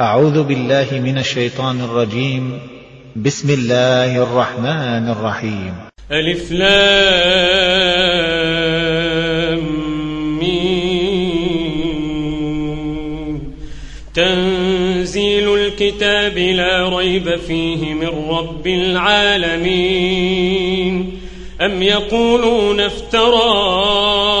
أعوذ بالله من الشيطان الرجيم. بسم الله الرحمن الرحيم. ألف لام ميم. تنزيل الكتاب لا ريب فيه من رب العالمين. أم يقولون افتراه؟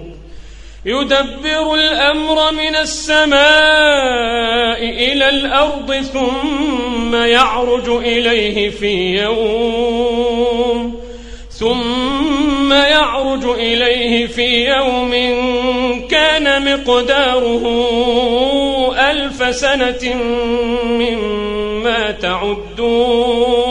يدبر الأمر من السماء إلى الأرض ثم يعرج إليه في يوم ثم يعرج إليه في يوم كان مقداره ألف سنة مما تعدون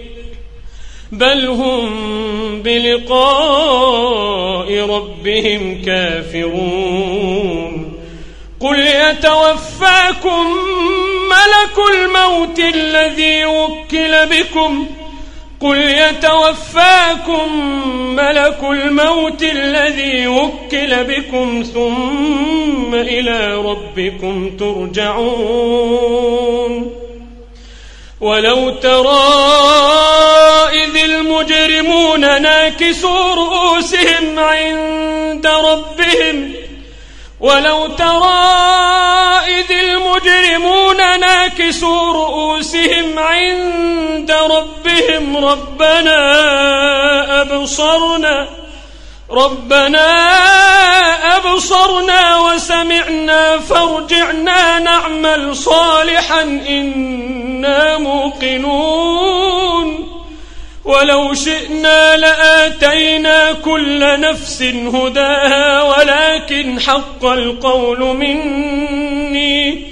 بل هم بلقاء ربهم كافرون. قل يتوفاكم ملك الموت الذي وكل بكم. قل يتوفاكم ملك الموت الذي وكل بكم. ثم إلى ربكم ترجعون. ولو ترى إذ المجرمون ناكسوا رؤوسهم عند ربهم ولو ترى إذ المجرمون ناكسوا رؤوسهم عند ربهم ربنا أبصرنا. ربنا أبصرنا وسمعنا فارجعنا نعمل صالحا إنا موقنون. ولو شئنا لآتينا كل نفس هداها ولكن حق القول مني.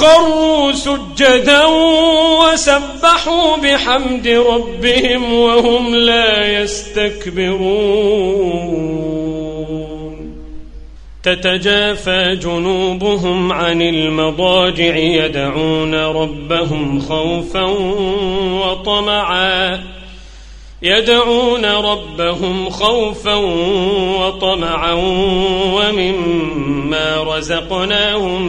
خروا سجدا وسبحوا بحمد ربهم وهم لا يستكبرون. تتجافى جنوبهم عن المضاجع يدعون ربهم خوفا وطمعا. يدعون ربهم خوفا وطمعا ومما رزقناهم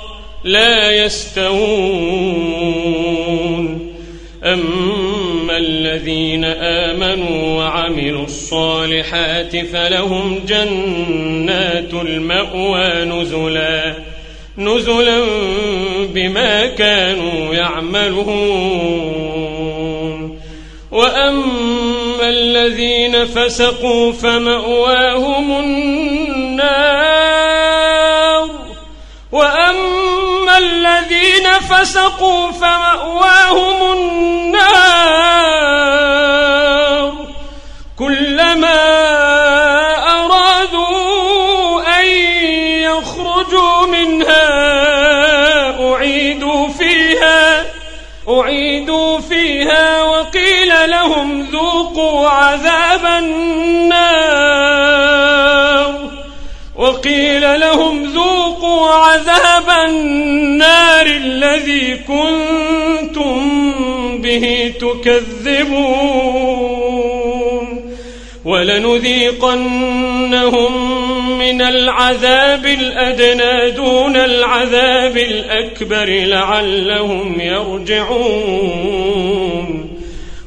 لا يستوون. أما الذين آمنوا وعملوا الصالحات فلهم جنات المأوى نزلا. نزلا بما كانوا يعملون. وأما الذين فسقوا فمأواهم النار. وأما الذين فسقوا فمأواهم النار كلما أرادوا أن يخرجوا منها أعيدوا فيها أعيدوا فيها وقيل لهم ذوقوا عذاب النار وقيل لهم ذوقوا عذاب النار الذي كنتم به تكذبون. ولنذيقنهم من العذاب الأدنى دون العذاب الأكبر لعلهم يرجعون.